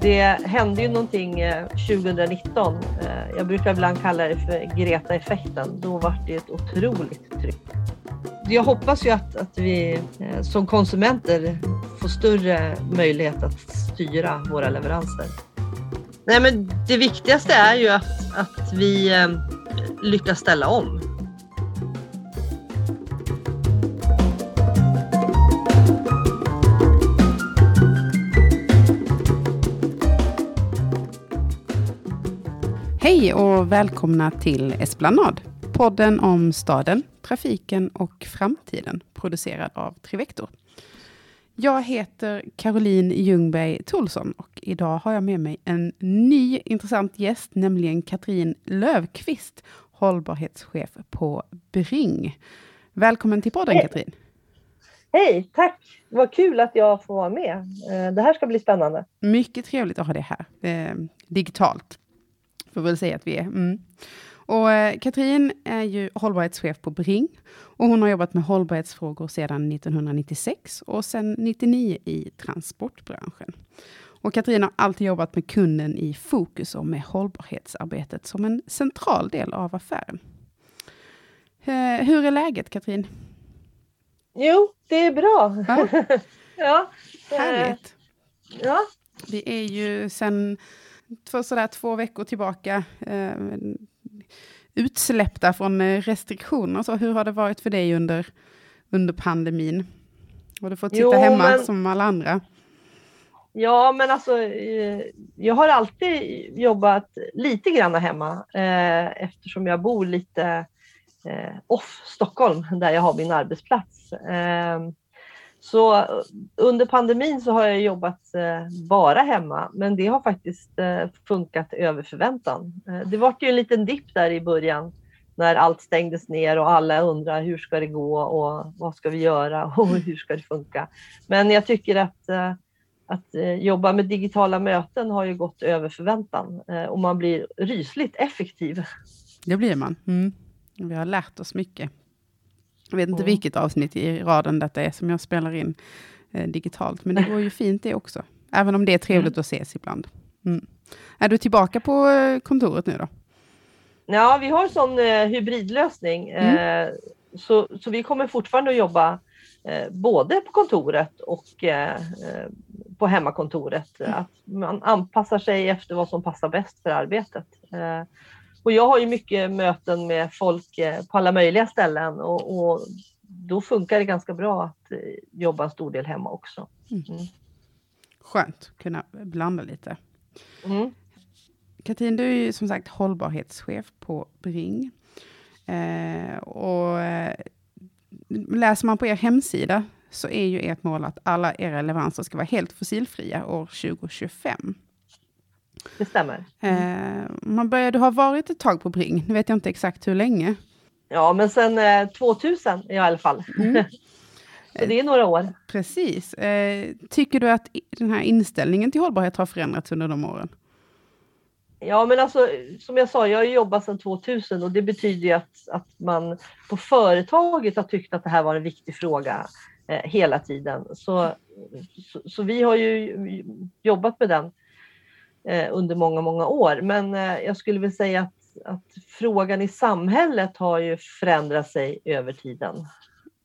det hände ju någonting eh, 2019. Eh, jag brukar ibland kalla det för Greta-effekten. Då var det ett otroligt tryck. Jag hoppas ju att, att vi eh, som konsumenter får större möjlighet att styra våra leveranser. Nej, men det viktigaste är ju att, att vi lyckas ställa om. Hej och välkomna till Esplanad, podden om staden, trafiken och framtiden, producerad av Trivector. Jag heter Caroline Ljungberg Tolsson och idag har jag med mig en ny intressant gäst, nämligen Katrin Lövqvist, hållbarhetschef på Bring. Välkommen till podden Hej. Katrin. Hej, tack! Vad kul att jag får vara med. Eh, det här ska bli spännande. Mycket trevligt att ha det här, eh, digitalt. Får väl säga att vi är. Mm. Och eh, Katrin är ju hållbarhetschef på Bring. Och hon har jobbat med hållbarhetsfrågor sedan 1996 och sedan 1999 i transportbranschen. Och Katrin har alltid jobbat med kunden i fokus och med hållbarhetsarbetet som en central del av affären. Eh, hur är läget Katrin? Jo, det är bra. Ja. ja. Härligt. Ja. Vi är ju sedan för sådär två veckor tillbaka eh, utsläppta från eh, restriktioner. Så hur har det varit för dig under, under pandemin? Har du fått sitta Jo, hemma men- som alla andra? Ja, men alltså, eh, jag har alltid jobbat lite grann hemma eh, eftersom jag bor lite eh, off Stockholm där jag har min arbetsplats. Eh, så eh, under pandemin så har jag jobbat eh, bara hemma, men det har faktiskt eh, funkat över förväntan. Det var ju en liten dipp där i början när allt stängdes ner och alla undrar hur ska det gå och vad ska vi göra och hur ska det funka? Men jag tycker att att jobba med digitala möten har ju gått över förväntan och man blir rysligt effektiv. Det blir man. Mm. Vi har lärt oss mycket. Jag vet inte Mm. vilket avsnitt i raden detta är som jag spelar in eh, digitalt, men det går ju fint det också. Även om det är trevligt att ses ibland. Mm. Är du tillbaka på eh, kontoret nu då? Ja, vi har en sån eh, hybridlösning Mm. eh, så, så vi kommer fortfarande att jobba eh, både på kontoret och eh, på hemmakontoret. Mm. Att man anpassar sig efter vad som passar bäst för arbetet. Och jag har ju mycket möten med folk eh, på alla möjliga ställen och, och då funkar det ganska bra att eh, jobba en stor del hemma också. Skönt att kunna blanda lite. Mm. Katrin, du är ju som sagt hållbarhetschef på Bring. Eh, och eh, läser man på er hemsida så är ju ert mål att alla era leveranser ska vara helt fossilfria år 2025. Det stämmer. Eh, man började ha varit ett tag på Bring, nu vet jag inte exakt hur länge. Ja, men sen eh, 2000 i alla fall. Mm. Så det är några år. Precis. Eh, tycker du att den här inställningen till hållbarhet har förändrats under de åren? Ja, men alltså som jag sa, jag har jobbat sedan 2000 och det betyder ju att, att man på företaget har tyckt att det här var en viktig fråga eh, hela tiden. Så, så, så vi har ju jobbat med den Eh, under många, många år. Men eh, jag skulle vilja säga att, att frågan i samhället har ju förändrat sig över tiden.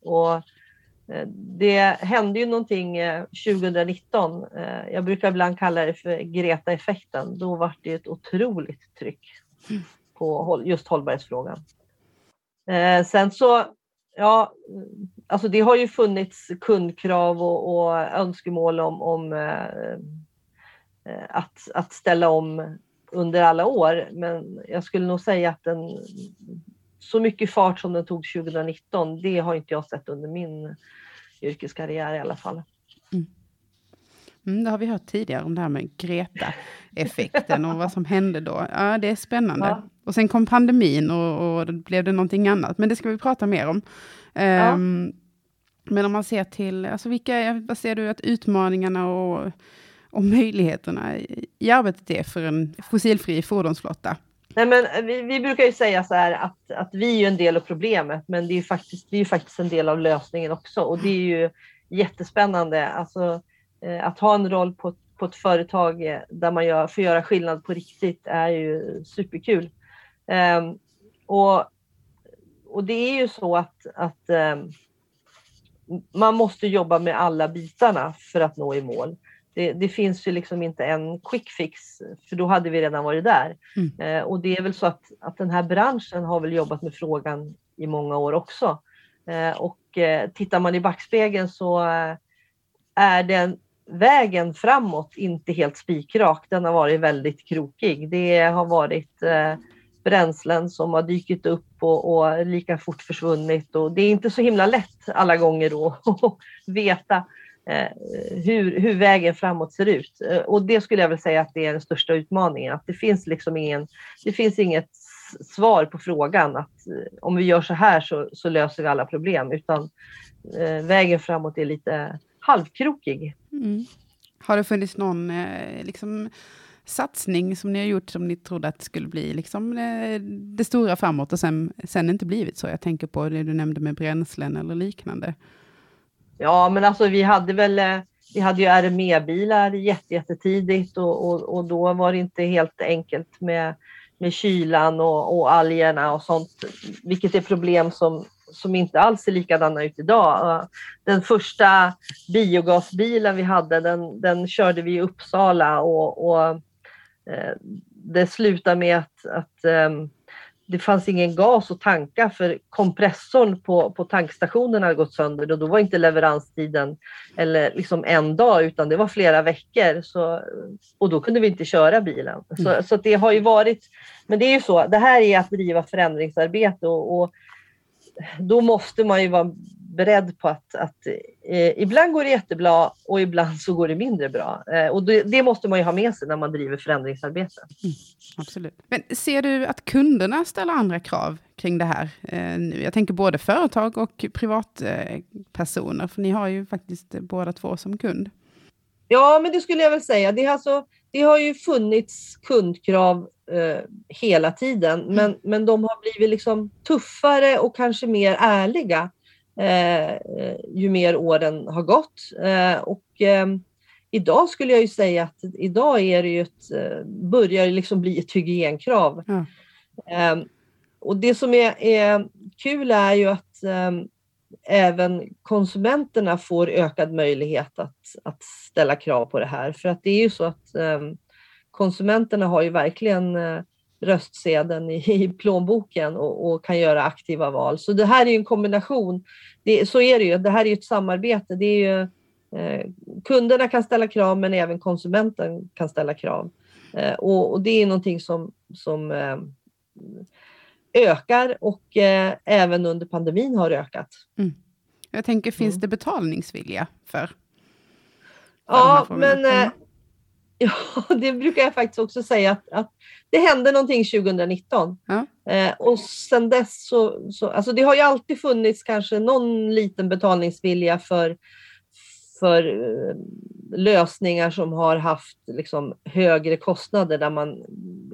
Och eh, det hände ju någonting eh, 2019. Jag brukar ibland kalla det för Greta-effekten. Då var det ett otroligt tryck på just hållbarhetsfrågan. Sen så, ja, alltså det har ju funnits kundkrav och, och önskemål om, om att, att ställa om under alla år. Men jag skulle nog säga att den, så mycket fart som den tog 2019, det har inte jag sett under min yrkeskarriär i alla fall. Mm, det har vi hört tidigare om det här med Greta-effekten och vad som hände då. Ja, det är spännande. Ja. Och sen kom pandemin och, och blev det någonting annat, men det ska vi prata mer om. Ehm, Men om man ser till, alltså vilka, vad ser du att utmaningarna och, och möjligheterna i, arbetet är för en fossilfri fordonsflotta? Nej, men vi, vi brukar ju säga så här att, att vi är en del av problemet, men det är ju faktiskt, vi är faktiskt en del av lösningen också. Och det är ju jättespännande. Alltså, eh, att ha en roll på, på ett företag eh, där man gör, får göra skillnad på riktigt är ju superkul. Um, och, och det är ju så att, att um, man måste jobba med alla bitarna för att nå i mål. Det, det, finns ju liksom inte en quick fix, för då hade vi redan varit där. Mm. Eh, och det är väl så att, att den här branschen har väl jobbat med frågan i många år också. Eh, och eh, tittar man i backspegeln så eh, är den vägen framåt inte helt spikrak. Den har varit väldigt krokig. Det har varit eh, bränslen som har dykt upp och, och, lika fort försvunnit och det är inte så himla lätt alla gånger då att veta Eh, hur, hur vägen framåt ser ut. Eh, och det skulle jag väl säga att det är den största utmaningen, att det finns liksom ingen, det finns inget svar på frågan att eh, om vi gör så här så, så löser vi alla problem, utan eh, vägen framåt är lite halvkrokig. Mm. Har det funnits någon eh, liksom, satsning som ni har gjort som ni trodde att skulle bli liksom, det, det stora framåt och sen, sen inte blivit så? Jag tänker på det du nämnde med bränslen eller liknande. Ja, men alltså vi hade väl eh, vi hade ju RME-bilar jättetidigt och, och, och då var det inte helt enkelt med, med kylan och, och algerna och sånt, vilket är problem som, som inte alls ser likadana ut idag. Den första biogasbilen vi hade, den, den körde vi i Uppsala och, och eh, det slutade med att, att um, det fanns ingen gas att tanka för kompressorn på, på tankstationen hade gått sönder och då var inte leveranstiden eller liksom en dag utan det var flera veckor. Så, och då kunde vi inte köra bilen. Så, mm. så det har ju varit, men det är ju så, det här är att driva förändringsarbete och, och då måste man ju vara beredd på att, att eh, ibland går det jättebra och ibland så går det mindre bra. Eh, och det, det, måste man ju ha med sig när man driver förändringsarbete. Mm, absolut. Men ser du att kunderna ställer andra krav kring det här eh, nu? Jag tänker både företag och privatpersoner, för ni har ju faktiskt båda två som kund. Ja, men det skulle jag väl säga. Det, alltså, det har ju funnits kundkrav eh, hela tiden, mm. men, men de har blivit liksom tuffare och kanske mer ärliga ju mer åren har gått. Eh, och eh, idag skulle jag ju säga att idag är det ju ett, eh, börjar liksom bli ett hygienkrav. Mm. och det som är, är, kul är ju att ehm, även konsumenterna får ökad möjlighet att, att ställa krav på det här. För att det är ju så att ehm, konsumenterna har ju verkligen eh, röstsedeln i, i plånboken och, och, kan göra aktiva val. Så det här är en kombination. Det, så är det ju. Det här är ett samarbete. Det är ju, eh, kunderna kan ställa krav, men även konsumenten kan ställa krav. Eh, och, och, det är någonting som, som eh, ökar och eh, även under pandemin har ökat. Mm. Jag tänker, finns mm. det betalningsvilja för? för ja, men eh, mm. Ja, det brukar jag faktiskt också säga att, att det hände någonting 2019. Ja. Eh, och sen dess så, så, alltså det har ju alltid funnits kanske någon liten betalningsvilja för, för eh, lösningar som har haft liksom, högre kostnader där man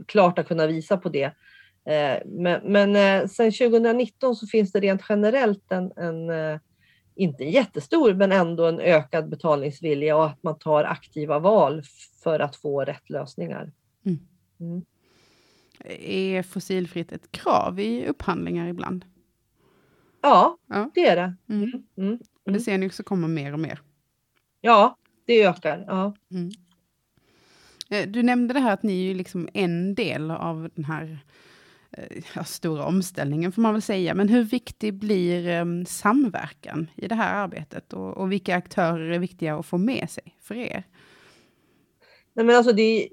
klart har kunnat visa på det. Eh, men men eh, sen 2019 så finns det rent generellt en, en eh, inte jättestor, men ändå en ökad betalningsvilja och att man tar aktiva val för att få rätt lösningar. Mm. Mm. Är fossilfritt ett krav i upphandlingar ibland? Ja, ja. det är det. Mm. mm. mm. Och det ser ni också komma mer och mer? Ja, det ökar. Ja. Mm. Eh, du nämnde det här att ni är liksom en del av den här Eh, ja, stora omställningen får man väl säga. Men hur viktig blir um, samverkan i det här arbetet? Och, och, vilka aktörer är viktiga att få med sig för er? Nej, men alltså det,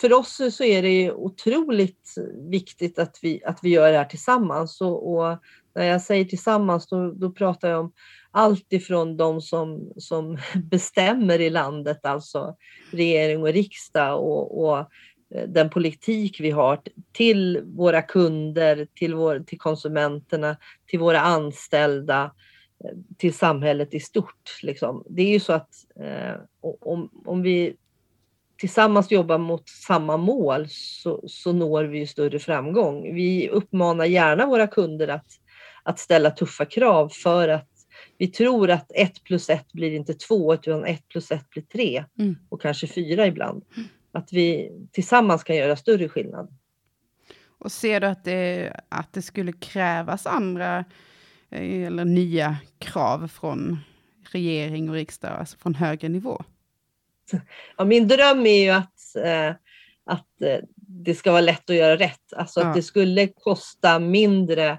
för oss så är det otroligt viktigt att vi, att vi gör det här tillsammans. Och, och när jag säger tillsammans, då, då pratar jag om allt ifrån de som, som bestämmer i landet, alltså regering och riksdag och, och den politik vi har till våra kunder, till, vår, till konsumenterna, till våra anställda, eh, till samhället i stort. Liksom. Det är ju så att eh, om, om vi tillsammans jobbar mot samma mål så, så når vi större framgång. Vi uppmanar gärna våra kunder att, att ställa tuffa krav för att vi tror att ett plus ett blir inte två, utan ett plus ett blir tre mm. och kanske fyra ibland. Mm. Att vi tillsammans kan göra större skillnad. Och ser du att det, att det skulle krävas andra eh, eller nya krav från regering och riksdag, alltså från högre nivå? Ja, min dröm är ju att, eh, att eh, det ska vara lätt att göra rätt. Alltså ja. att det skulle kosta mindre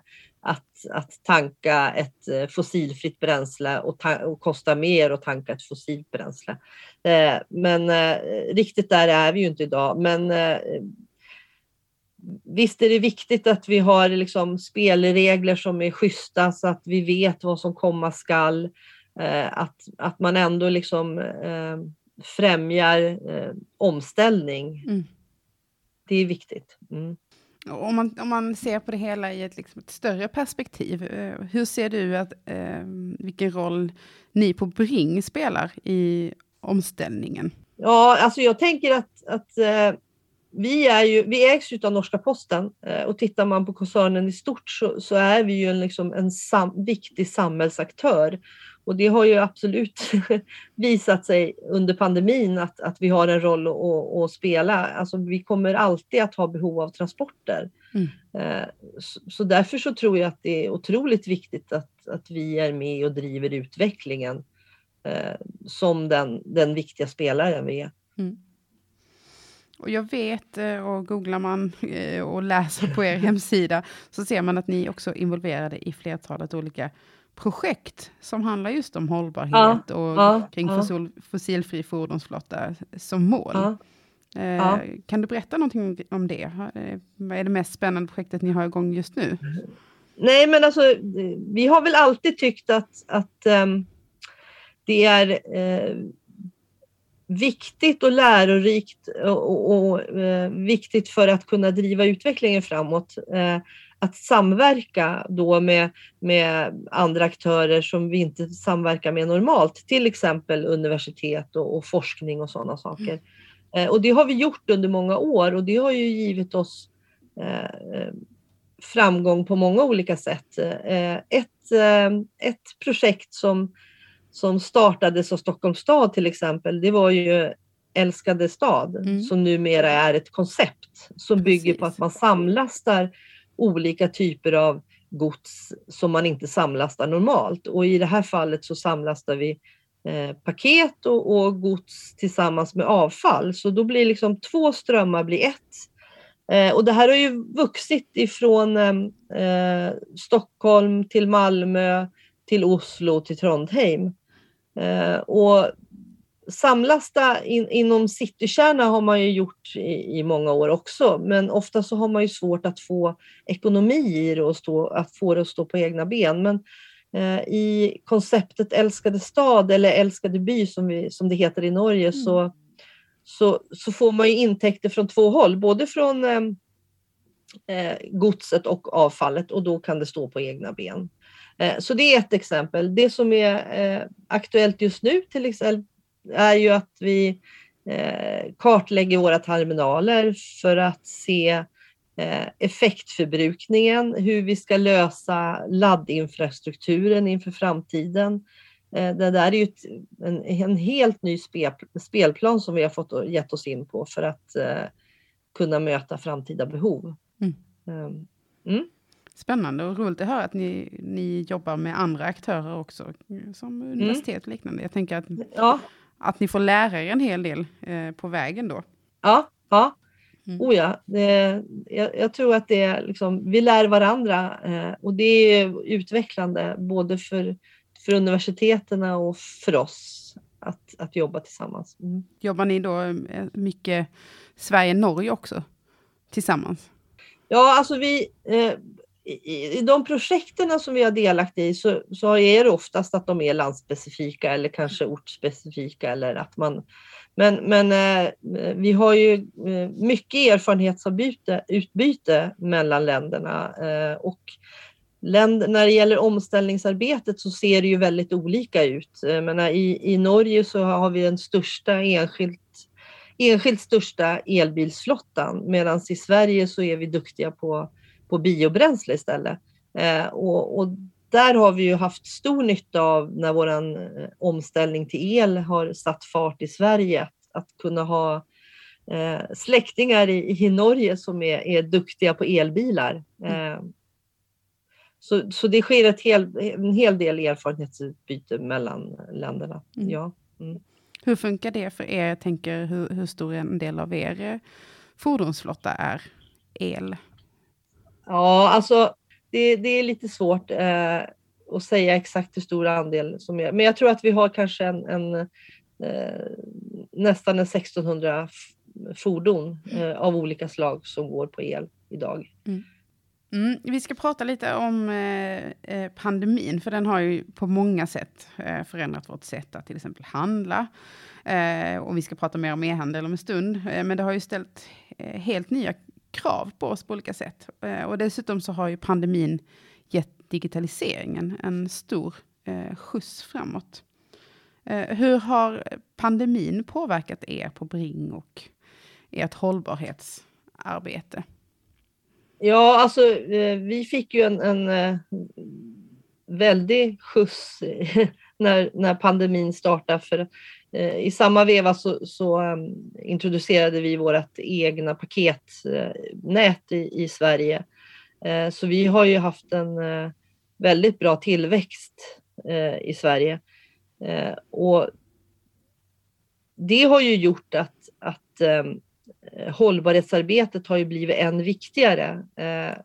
att, tanka ett eh, fossilfritt bränsle och, och kosta mer att tanka ett fossilt bränsle. Eh, men eh, riktigt där är vi ju inte idag. Men eh, visst är det viktigt att vi har liksom spelregler som är schyssta så att vi vet vad som komma skall. Eh, att, att man ändå liksom eh, främjar omställning. Mm. Det är viktigt. Mm. Om man, om man ser på det hela i ett, liksom ett större perspektiv, eh, hur ser du att, eh, vilken roll ni på Bring spelar i omställningen? Ja, alltså jag tänker att, att eh, vi, är ju, vi ägs av norska posten eh, och tittar man på koncernen i stort så, så är vi ju en, liksom en sam, viktig samhällsaktör. Och det har ju absolut visat sig under pandemin att, att vi har en roll att, att spela. Alltså vi kommer alltid att ha behov av transporter. Mm. Eh, så, så, därför så tror jag att det är otroligt viktigt att, att vi är med och driver utvecklingen eh, som den, den viktiga spelaren vi är. Mm. Och jag vet, eh, och googlar man eh, och läser på er hemsida, så ser man att ni också är involverade i flertalet olika projekt som handlar just om hållbarhet ja, och ja, kring ja. Fossil, fossilfri fordonsflotta som mål. Eh, kan du berätta någonting om det? Eh, vad är det mest spännande projektet ni har igång just nu? Nej, men alltså, vi har väl alltid tyckt att, att um, det är uh, viktigt och lärorikt och, och, och uh, viktigt för att kunna driva utvecklingen framåt. Uh, att samverka då med, med andra aktörer som vi inte samverkar med normalt, till exempel universitet och, och forskning och sådana saker. Mm. Eh, och det har vi gjort under många år och det har ju givit oss eh, framgång på många olika sätt. Eh, ett, eh, ett projekt som, som startades av Stockholms stad till exempel, det var ju Älskade stad, mm. som numera är ett koncept som Precis. bygger på att man samlastar olika typer av gods som man inte samlastar normalt. Och i det här fallet så samlastar vi eh, paket och, och, gods tillsammans med avfall. Så då blir liksom två strömmar blir ett. Eh, och det här har ju vuxit ifrån eh, Stockholm till Malmö, till Oslo, till Trondheim. Eh, och samlasta in, inom citykärna har man ju gjort i, i, många år också, men ofta så har man ju svårt att få ekonomi i det och stå, att få det att stå på egna ben. Men eh, i konceptet Älskade stad eller Älskade by som, vi, som det heter i Norge mm. så, så, så får man ju intäkter från två håll, både från eh, eh, Eh, godset och avfallet och då kan det stå på egna ben. Eh, så det är ett exempel. Det som är eh, aktuellt just nu till exempel är ju att vi eh, kartlägger våra terminaler för att se eh, effektförbrukningen, hur vi ska lösa laddinfrastrukturen inför framtiden. Eh, det där är ju en, en, helt ny spel, spelplan som vi har fått gett oss in på för att kunna möta framtida behov. Mm. Ehm, mm. Spännande och roligt att höra att ni, ni jobbar med andra aktörer också, som universitet och liknande. Jag tänker att ja att ni får lära er en hel del eh, på vägen då. Ja, ja. Mm. Oh ja, det, jag, jag, tror att det är liksom, vi lär varandra eh, och det är utvecklande både för, för universiteten och för oss att, att jobba tillsammans. Mm. Jobbar ni då eh, mycket Sverige-Norge också tillsammans? Ja, alltså vi, eh, i, i de projekten som vi har delaktig i så, så är det oftast att de är landspecifika eller kanske ortspecifika eller att man men, men eh, vi har ju eh, mycket erfarenhetsutbyte utbyte mellan länderna eh, och länd, när det gäller omställningsarbetet så ser det ju väldigt olika ut. Eh, i, I Norge så har vi den största enskilt enskilt största elbilsflottan medan i Sverige så är vi duktiga på på biobränsle istället. Eh, och, och, där har vi ju haft stor nytta av när vår omställning till el har satt fart i Sverige. Att, att kunna ha eh, släktingar i, i Norge som är, är duktiga på elbilar. Mm. Eh, så, så det sker ett hel, en hel del erfarenhetsutbyte mellan länderna. Mm. Ja. Mm. Hur funkar det för er? Jag tänker hur, hur stor en del av er eh, fordonsflotta är el? Ja, alltså det, det är lite svårt eh, att säga exakt hur stor andel som är. Men jag tror att vi har kanske en, en eh, nästan en 1600 fordon eh, av olika slag som går på el idag. Mm. Mm, vi ska prata lite om eh, eh, pandemin, för den har ju på många sätt eh, förändrat vårt sätt att till exempel handla. Eh, och vi ska prata mer om e-handel om en stund, eh, men det har ju ställt eh, helt nya krav på oss på olika sätt. Eh, och dessutom så har ju pandemin gett digitaliseringen en stor eh, skjuts framåt. Eh, hur har pandemin påverkat er på Bring och ert hållbarhetsarbete? Ja, alltså eh, vi fick ju en, en eh, väldig skjuts när, när pandemin startade. För eh, i samma veva så, så ehm, introducerade vi vårt egna paketnät i, i Sverige. Så vi har ju haft en väldigt bra tillväxt i Sverige. och det har ju gjort att, att ehm, hållbarhetsarbetet har ju blivit än viktigare. Eh,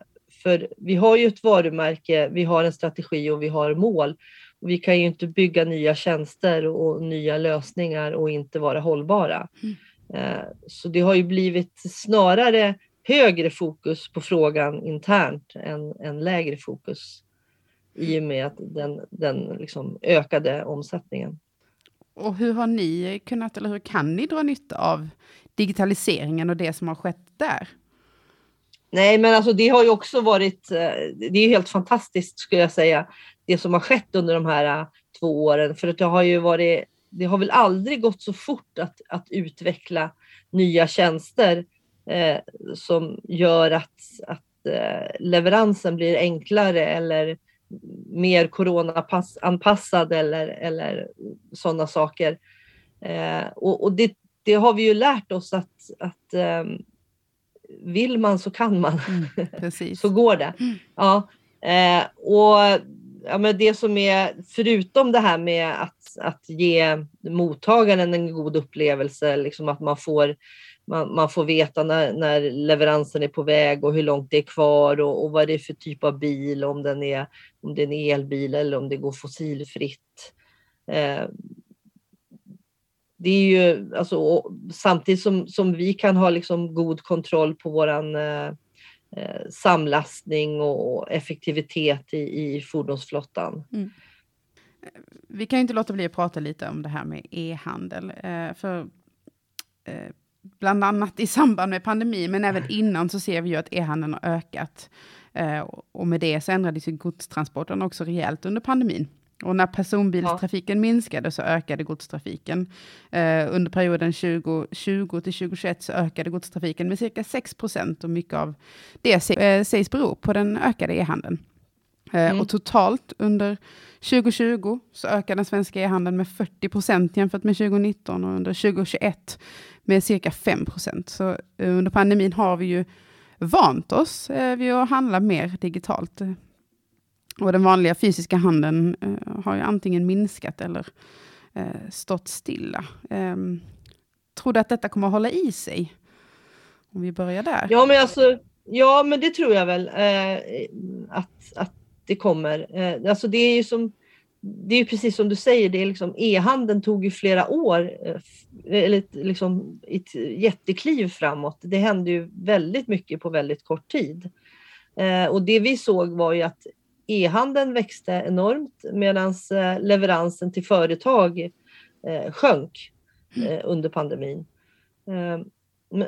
för vi har ju ett varumärke, vi har en strategi och vi har mål. Och vi kan ju inte bygga nya tjänster och nya lösningar och inte vara hållbara. Mm. Eh, så det har ju blivit snarare högre fokus på frågan internt än, än lägre fokus i och med den, den liksom ökade omsättningen. Och hur har ni kunnat, eller hur kan ni dra nytta av digitaliseringen och det som har skett där? Nej, men alltså det har ju också varit, eh, det är helt fantastiskt skulle jag säga, det som har skett under de här eh, två åren. För att det har ju varit, det har väl aldrig gått så fort att, att utveckla nya tjänster eh, som gör att, att eh, leveransen blir enklare eller mer coronaanpassad eller, eller sådana saker. Eh, och, och det, det har vi ju lärt oss att, att um, vill man så kan man. Mm, så går det. Mm. Ja, eh, och ja, men det som är, förutom det här med att, att ge mottagaren en god upplevelse, liksom att man får, man, man får veta när, när leveransen är på väg och hur långt det är kvar och, och vad det är för typ av bil, om den är, om det är en elbil eller om det går fossilfritt. Eh, det är ju alltså, samtidigt som, som vi kan ha liksom god kontroll på våran eh, eh samlastning och effektivitet i, i fordonsflottan. Mm. Vi kan inte låta bli att prata lite om det här med e-handel. Eh, för eh, bland annat i samband med pandemin, men även innan så ser vi ju att e-handeln har ökat. Eh, och med det så ändrades ju godstransporten också rejält under pandemin. Och när personbilstrafiken ja. minskade så ökade godstrafiken. Eh, under perioden 2020 till 2021 så ökade godstrafiken med cirka 6 procent och mycket av det eh, sägs bero på den ökade e-handeln. Eh, mm. Och totalt under 2020 så ökade den svenska e-handeln med 40 procent jämfört med 2019 och under 2021 med cirka 5 procent. Så eh, under pandemin har vi ju vant oss eh, vid att handla mer digitalt. Och den vanliga fysiska handeln eh, har ju antingen minskat eller eh, stått stilla. Eh, tror du att detta kommer att hålla i sig? Om vi börjar där. Ja, men, alltså, ja, men det tror jag väl eh, att, att det kommer. Eh, alltså det är ju som det är precis som du säger, det är liksom, e-handeln tog ju flera år, eh, eller liksom ett jättekliv framåt. Det hände ju väldigt mycket på väldigt kort tid. Eh, och det vi såg var ju att e-handeln växte enormt medan eh, leveransen till företag eh, sjönk mm. eh, under pandemin.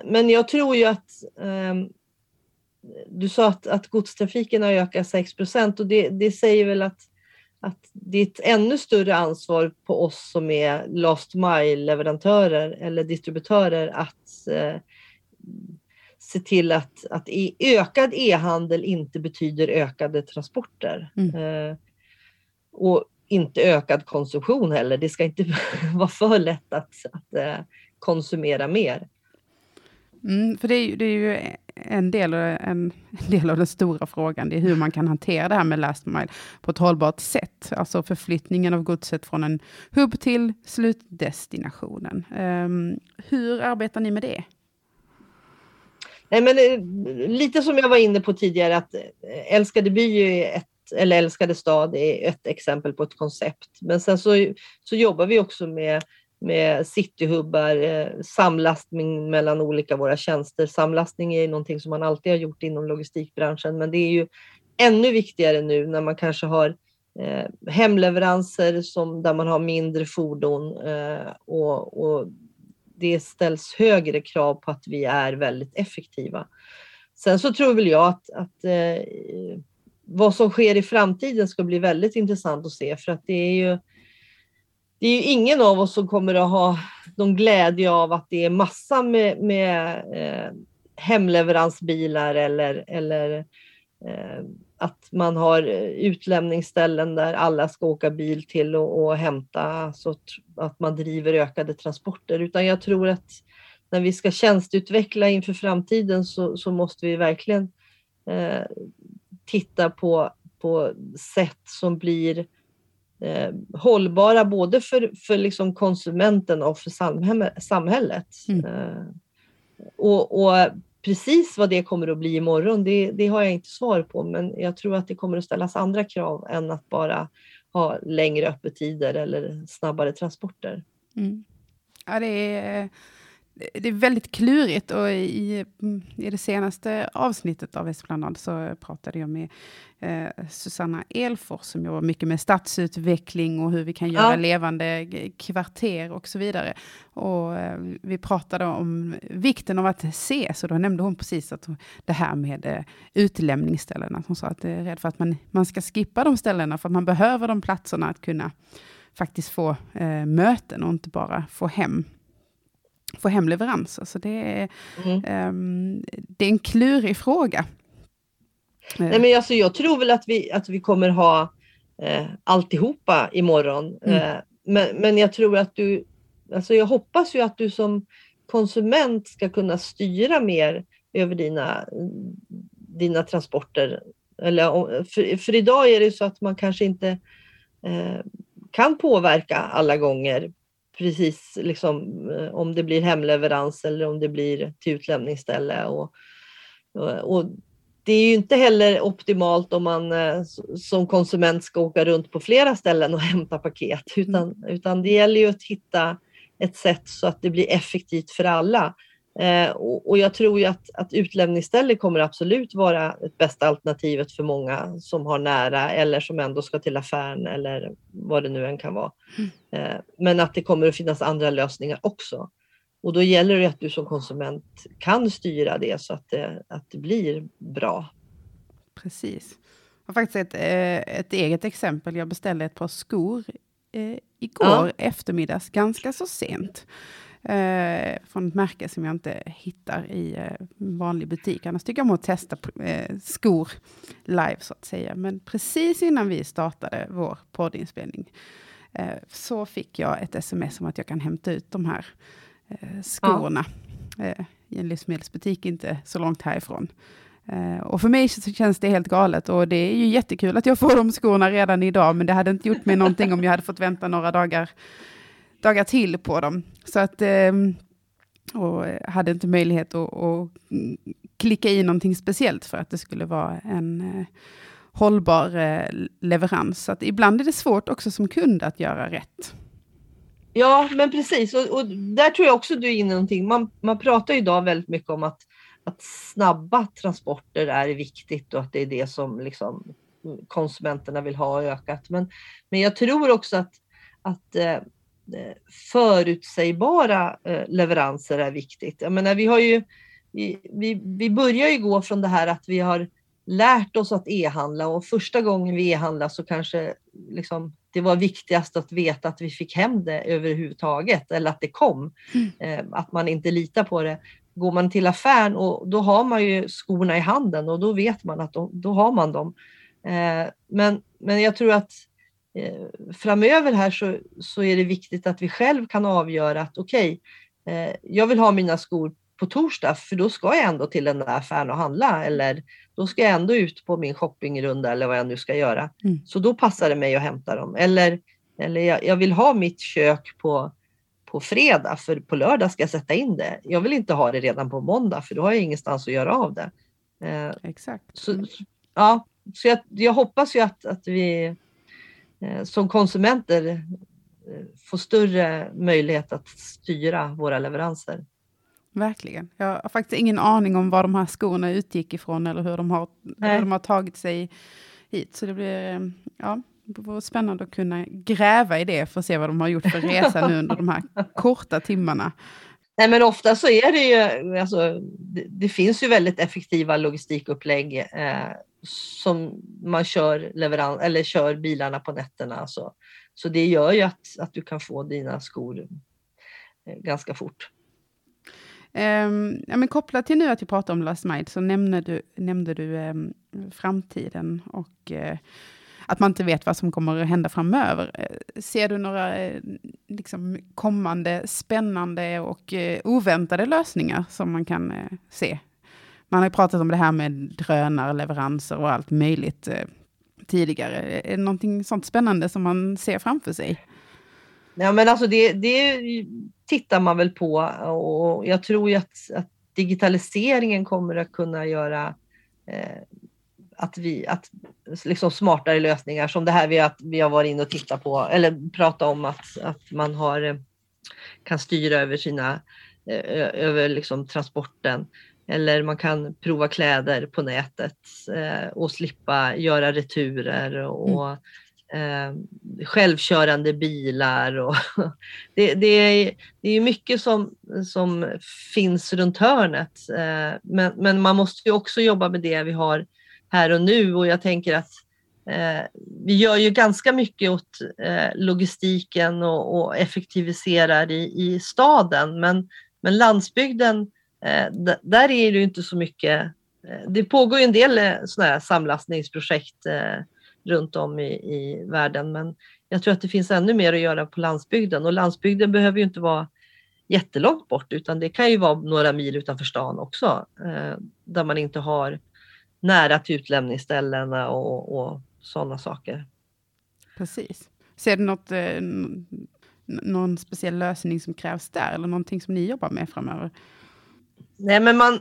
Men jag tror ju att ehm, du sa att, att godstrafiken har ökat 6 och det, det säger väl att, att det är ett ännu större ansvar på oss som är last mile-leverantörer eller distributörer att se till att, att ökad e-handel inte betyder ökade transporter. Mm. Eh, och inte ökad konsumtion heller. Det ska inte vara för lätt att, att eh, konsumera mer. Mm, för det är, ju, det är ju en del, en, del av den stora frågan, det är hur man kan hantera det här med last mile på ett hållbart sätt. Alltså förflyttningen av godset från en hubb till slutdestinationen. Um, hur arbetar ni med det? Nej, men, eh, lite som jag var inne på tidigare, att eh, Älskade by är ett eller Älskade stad är ett exempel på ett koncept. Men sen så, så jobbar vi också med med cityhubbar, eh, samlastning mellan olika våra tjänster. Samlastning är någonting som man alltid har gjort inom logistikbranschen, men det är ju ännu viktigare nu när man kanske har eh, hemleveranser som, där man har mindre fordon eh, och, och, det ställs högre krav på att vi är väldigt effektiva. Sen så tror väl jag att, att eh, vad som sker i framtiden ska bli väldigt intressant att se för att det är ju det är ju ingen av oss som kommer att ha någon glädje av att det är massa med, med eh, hemleveransbilar eller, eller eh, att man har utlämningsställen där alla ska åka bil till och, och hämta, så att man driver ökade transporter. Utan jag tror att när vi ska tjänsteutveckla inför framtiden så, så måste vi verkligen eh, titta på, på sätt som blir eh, hållbara både för, för liksom konsumenten och för samhället. Mm. Eh, och, och, precis vad det kommer att bli imorgon, det, det har jag inte svar på, men jag tror att det kommer att ställas andra krav än att bara ha längre öppettider eller snabbare transporter. Mm. Ja, det är det är väldigt klurigt och i, i det senaste avsnittet av Esplanad så pratade jag med eh, Susanna Elfors som jobbar mycket med stadsutveckling och hur vi kan göra ja. levande kvarter och så vidare. Och eh, vi pratade om vikten av att ses och då nämnde hon precis att det här med eh, utlämningsställena. Hon sa att det är rädd för att man, man ska skippa de ställena för att man behöver de platserna att kunna faktiskt få eh, möten och inte bara få hem få hem leveranser. Så det är, mm. um, det är en klurig fråga. Nej, men alltså, jag tror väl att vi, att vi kommer ha eh, alltihopa imorgon. Mm. Eh, men, men jag tror att du, alltså jag hoppas ju att du som konsument ska kunna styra mer över dina, dina transporter. Eller, för, för idag är det så att man kanske inte eh, kan påverka alla gånger precis liksom, eh, om det blir hemleverans eller om det blir till utlämningsställe. Och, och, det är ju inte heller optimalt om man eh, som konsument ska åka runt på flera ställen och hämta paket, utan, mm. utan det gäller ju att hitta ett sätt så att det blir effektivt för alla. Eh, och, och, jag tror ju att, att utlämningsställe kommer absolut vara det bästa alternativet för många som har nära eller som ändå ska till affären eller vad det nu än kan vara. Mm. Eh, men att det kommer att finnas andra lösningar också. Och då gäller det att du som konsument kan styra det så att det, att det blir bra. Precis. Jag har faktiskt ett, eh, ett eget exempel. Jag beställde ett par skor eh, igår ja. eftermiddags, ganska så sent eh, från ett märke som jag inte hittar i eh, vanlig butik. Annars tycker jag om att testa eh, skor live så att säga. Men precis innan vi startade vår poddinspelning eh, så fick jag ett sms om att jag kan hämta ut de här eh, skorna ja. Eh, i en livsmedelsbutik inte så långt härifrån. Uh, och för mig så känns det helt galet och det är ju jättekul att jag får de skorna redan idag, men det hade inte gjort mig någonting om jag hade fått vänta några dagar dagar till på dem. Så att, ehm, och eh, hade inte möjlighet att, att klicka i någonting speciellt för att det skulle vara en eh, hållbar eh, leverans. Så att ibland är det svårt också som kund att göra rätt. Ja, men precis. Och, och där tror jag också du är inne i någonting. Man, man pratar idag väldigt mycket om att, att snabba transporter är viktigt och att det är det som liksom konsumenterna vill ha ökat. Men, men jag tror också att, att Eh, förutsägbara eh, leveranser är viktigt. Jag menar, vi, har ju, vi, vi, vi börjar ju gå från det här att vi har lärt oss att e-handla och första gången vi e-handlade så kanske liksom, det var viktigast att veta att vi fick hem det överhuvudtaget eller att det kom. Mm. Eh, att man inte litar på det. Går man till affären och då har man ju skorna i handen och då vet man att då, då har man dem. men, men jag tror att eh, framöver här så, så är det viktigt att vi själv kan avgöra att okej, okay, eh, jag vill ha mina skor på torsdag för då ska jag ändå till den där affären och handla eller då ska jag ändå ut på min shoppingrunda eller vad jag nu ska göra. Mm. Så då passar det mig att hämta dem. Eller, eller jag, jag, vill ha mitt kök på, på fredag för på lördag ska jag sätta in det. Jag vill inte ha det redan på måndag för då har jag ingenstans att göra av det. Eh, Exakt. Så, ja, så jag, jag hoppas ju att, att vi eh, som konsumenter eh, får större möjlighet att styra våra leveranser. Verkligen. Jag har faktiskt ingen aning om var de här skorna utgick ifrån eller hur de har, hur de har tagit sig hit. Så det blir ja, det spännande att kunna gräva i det för att se vad de har gjort för resa nu under de här korta timmarna. Nej, men ofta så är det ju, alltså, det, det finns ju väldigt effektiva logistikupplägg eh, som man kör, leverans, eller kör bilarna på nätterna. Så, så det gör ju att, att du kan få dina skor eh, ganska fort. Um, ja, men kopplat till nu att vi pratar om Last Mile så nämnde du, nämnde du um, framtiden och uh, att man inte vet vad som kommer att hända framöver. Eh, ser du några eh, liksom, kommande spännande och eh, oväntade lösningar som man kan se? Man har pratat om det här med drönarleveranser och allt möjligt tidigare. Är det någonting sånt spännande som man ser framför sig? Ja, men alltså det, det tittar man väl på och jag tror ju att, att digitaliseringen kommer att kunna göra eh, att vi, att liksom smartare lösningar som det här vi, att vi har varit inne och tittat på eller pratat om att, att man har, eh, kan styra över sina, eh, över liksom transporten. Eller man kan prova kläder på nätet eh, och slippa göra returer och mm eh, självkörande bilar. Och det, det, är, det är mycket som, som finns runt hörnet. Eh, men, men man måste ju också jobba med det vi har här och nu. Och jag tänker att eh, vi gör ju ganska mycket åt eh, logistiken och, och effektiviserar i, i staden. Men, men landsbygden, eh, där är det ju inte så mycket eh, det pågår ju en del eh, sådana här samlastningsprojekt eh, runt om i, i världen. Men jag tror att det finns ännu mer att göra på landsbygden. Och landsbygden behöver ju inte vara jättelångt bort utan det kan ju vara några mil utanför stan också eh, där man inte har nära till utlämningsställena och, och sådana saker. Precis. Ser du något, eh, någon speciell lösning som krävs där eller någonting som ni jobbar med framöver? Nej, men man,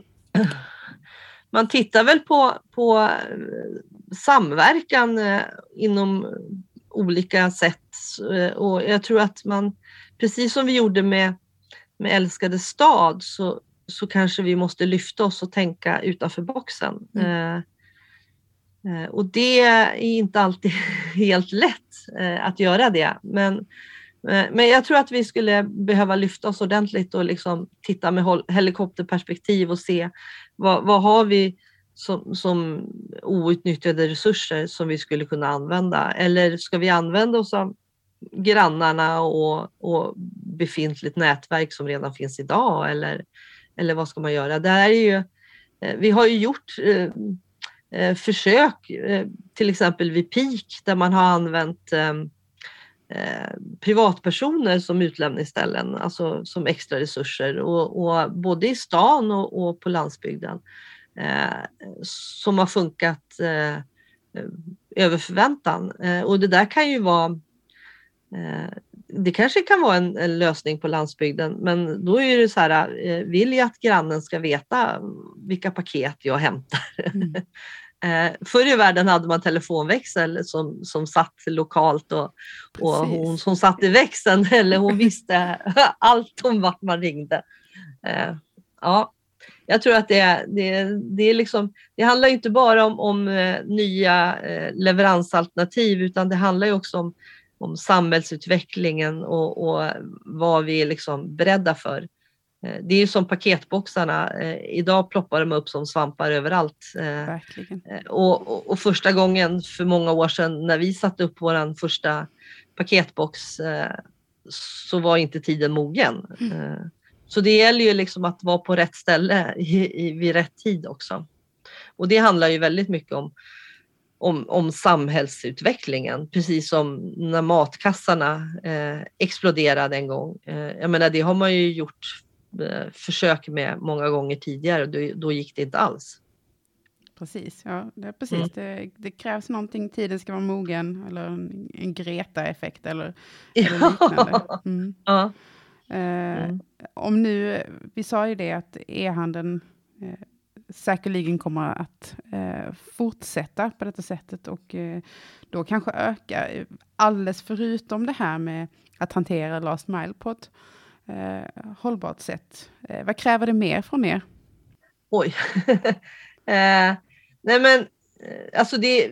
man tittar väl på, på eh, samverkan eh, inom olika sätt eh, och jag tror att man, precis som vi gjorde med, med Älskade stad, så, så kanske vi måste lyfta oss och tänka utanför boxen. Mm. och det är inte alltid helt lätt att göra det, men men jag tror att vi skulle behöva lyfta oss ordentligt och liksom titta med helikopterperspektiv och se vad, vad har vi som, som outnyttjade resurser som vi skulle kunna använda? Eller ska vi använda oss av grannarna och, och befintligt nätverk som redan finns idag? Eller, eller vad ska man göra? Det är ju, eh, vi har ju gjort eh, eh, försök, eh, till exempel vid PIK, där man har använt ehm, eh, privatpersoner som utlämningsställen, alltså som extra resurser och, och både i stan och, och på landsbygden eh, som har funkat eh, över förväntan. Eh, och det där kan ju vara eh, det kanske kan vara en, en, lösning på landsbygden, men då är det så här, eh, vill jag att grannen ska veta vilka paket jag hämtar? Mm. Eh, förr i världen hade man telefonväxel som, som satt lokalt och, och hon som satt i växeln eller hon visste allt om vart man ringde. Eh, ja, jag tror att det, det, det, är liksom, det handlar inte bara om, om nya leveransalternativ utan det handlar också om, om samhällsutvecklingen och, och vad vi är liksom beredda för. Eh, det är ju som paketboxarna. Idag ploppar de upp som svampar överallt. Och, och, och, första gången för många år sedan när vi satte upp vår första paketbox så var inte tiden mogen. Mm. Så det gäller ju liksom att vara på rätt ställe i, i, vid rätt tid också. Och det handlar ju väldigt mycket om, om, om samhällsutvecklingen, precis som när matkassarna eh, exploderade en gång. Eh, jag menar, det har man ju gjort eh, försök med många gånger tidigare och då, då gick det inte alls. Precis, ja, det, är precis. Mm. Det, det, krävs någonting, tiden ska vara mogen eller en, en Greta-effekt eller, ja. eller liknande. Mm. Ja. Eh, mm. Om nu, vi sa ju det att e-handeln eh, säkerligen kommer att eh, fortsätta på detta sättet och eh, då kanske öka. Eh, alldeles förutom det här med att hantera last mile på ett eh, hållbart sätt. Eh, vad kräver det mer från er? Oj. Eh, nej men, eh, alltså det,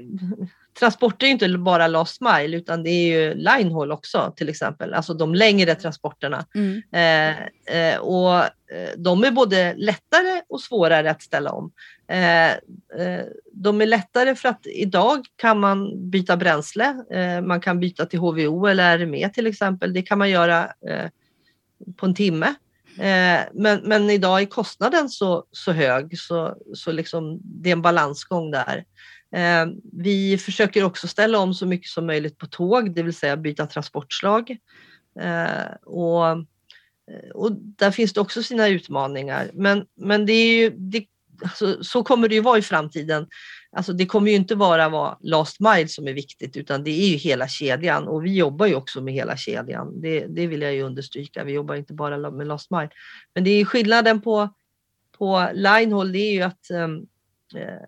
transporter är inte bara last mile utan det är ju linehaul också till exempel, alltså de längre transporterna. Mm. Eh, eh, och eh, de är både lättare och svårare att ställa om. Eh, eh de är lättare för att idag kan man byta bränsle. Eh, man kan byta till HVO eller RME till exempel. Det kan man göra på en timme. Men, men idag är kostnaden så, så hög så, så liksom det är en balansgång där. Eh, vi försöker också ställa om så mycket som möjligt på tåg, det vill säga byta transportslag. Eh, och, eh, och där finns det också sina utmaningar. Men, men det är ju, det, alltså, så kommer det ju vara i framtiden. Alltså det kommer ju inte bara vara last mile som är viktigt utan det är ju hela kedjan och vi jobbar ju också med hela kedjan. Det, det vill jag ju understryka. Vi jobbar inte bara med last mile. Men det är skillnaden på, på Linehold det är ju att ehm, Eh,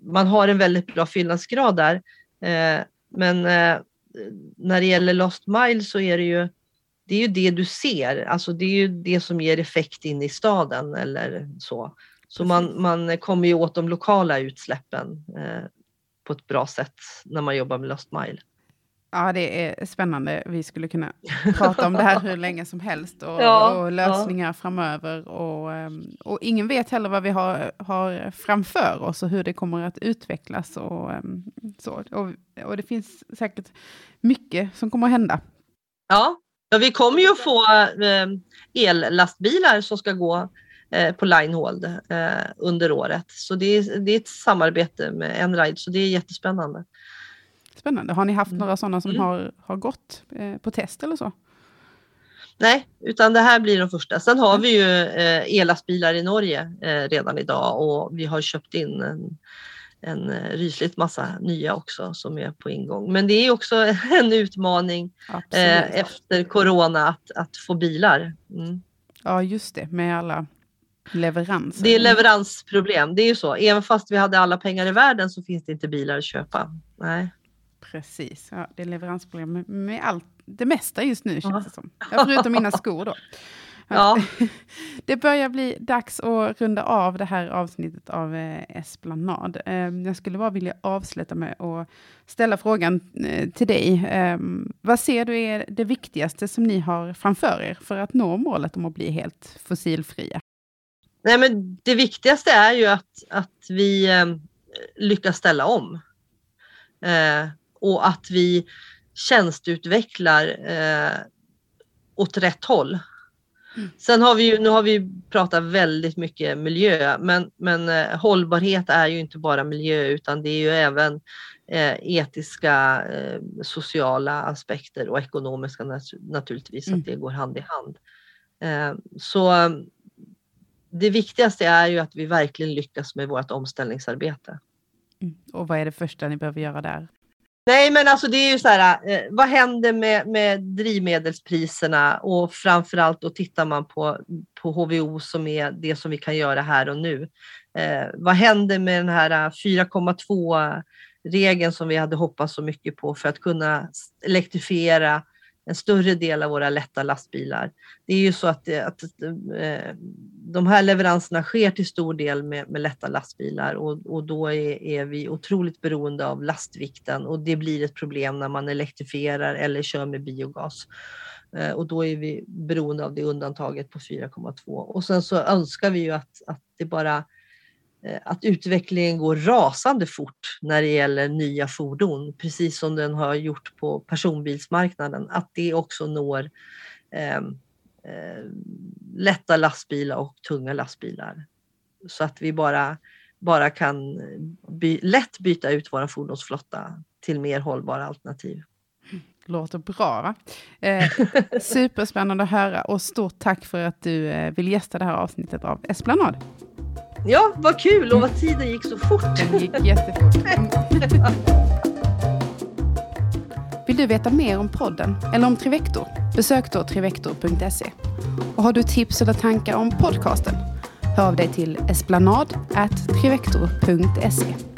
man har en väldigt bra fyllnadsgrad där. Eh, men eh, när det gäller Lost Mile så är det ju det, är ju det du ser, alltså det är ju det som ger effekt in i staden eller så. Så man, man kommer ju åt de lokala utsläppen på ett bra sätt när man jobbar med Lost Mile. Ja, det är spännande. Vi skulle kunna prata om det här hur länge som helst och, ja, och lösningar ja. framöver. Och, ehm, och ingen vet heller vad vi har, har framför oss och hur det kommer att utvecklas. Och, ehm, så. Och, och det finns säkert mycket som kommer att hända. Ja, ja vi kommer ju att få eh, ellastbilar som ska gå eh, på Linehold eh, under året. Så det är, det är ett samarbete med Enride, så det är jättespännande. Spännande. Har ni haft mm. några sådana som mm. har, har gått eh, på test eller så? Nej, utan det här blir de första. Sen har mm. vi ju eh, ellastbilar i Norge eh, redan idag och vi har köpt in en, en eh, rysligt massa nya också som är på ingång. Men det är också en utmaning eh, efter corona att, att få bilar. Mm. Ja, just det, med alla leveranser. Det är leveransproblem, det är ju så. Även fast vi hade alla pengar i världen så finns det inte bilar att köpa. Nej. Precis, ja, det är leveransproblem med allt, det mesta just nu känns det som. Ja, förutom mina skor då. Ja. Det börjar bli dags att runda av det här avsnittet av eh, Esplanad. Eh, jag skulle bara vilja avsluta med att ställa frågan eh, till dig. Eh, vad ser du är det viktigaste som ni har framför er för att nå målet om att bli helt fossilfria? Nej, men det viktigaste är ju att, att vi eh, lyckas ställa om. Eh, och att vi tjänsteutvecklar eh, åt rätt håll. Mm. Sen har vi ju, nu har vi pratat väldigt mycket miljö, men, men eh, hållbarhet är ju inte bara miljö utan det är ju även eh, etiska, eh, sociala aspekter och ekonomiska nat naturligtvis, mm. att det går hand i hand. Eh, så det viktigaste är ju att vi verkligen lyckas med vårt omställningsarbete. Mm. Och vad är det första ni behöver göra där? Nej, men alltså det är ju så här, eh, vad händer med, med drivmedelspriserna och framförallt då tittar man på, på HVO som är det som vi kan göra här och nu. Eh, vad händer med den här eh, 4,2 regeln som vi hade hoppats så mycket på för att kunna elektrifiera en större del av våra lätta lastbilar. Det är ju så att, eh, att, eh, de här leveranserna sker till stor del med, med lätta lastbilar och, och då är, är, vi otroligt beroende av lastvikten och det blir ett problem när man elektrifierar eller kör med biogas. Eh, och då är vi beroende av det undantaget på 4,2 och sen så önskar vi ju att, att det bara Eh, att utvecklingen går rasande fort när det gäller nya fordon, precis som den har gjort på personbilsmarknaden, att det också når eh, eh, lätta lastbilar och tunga lastbilar. Så att vi bara bara kan by, lätt byta ut vår fordonsflotta till mer hållbara alternativ. Låter bra. Eh, superspännande att höra och stort tack för att du eh, vill gästa det här avsnittet av Esplanad. Ja, vad kul och vad tiden gick så fort. Den gick jättefort. Vill du veta mer om podden eller om Trivector? Besök då trivector.se. Och har du tips eller tankar om podcasten? Hör av dig till esplanad.trivector.se.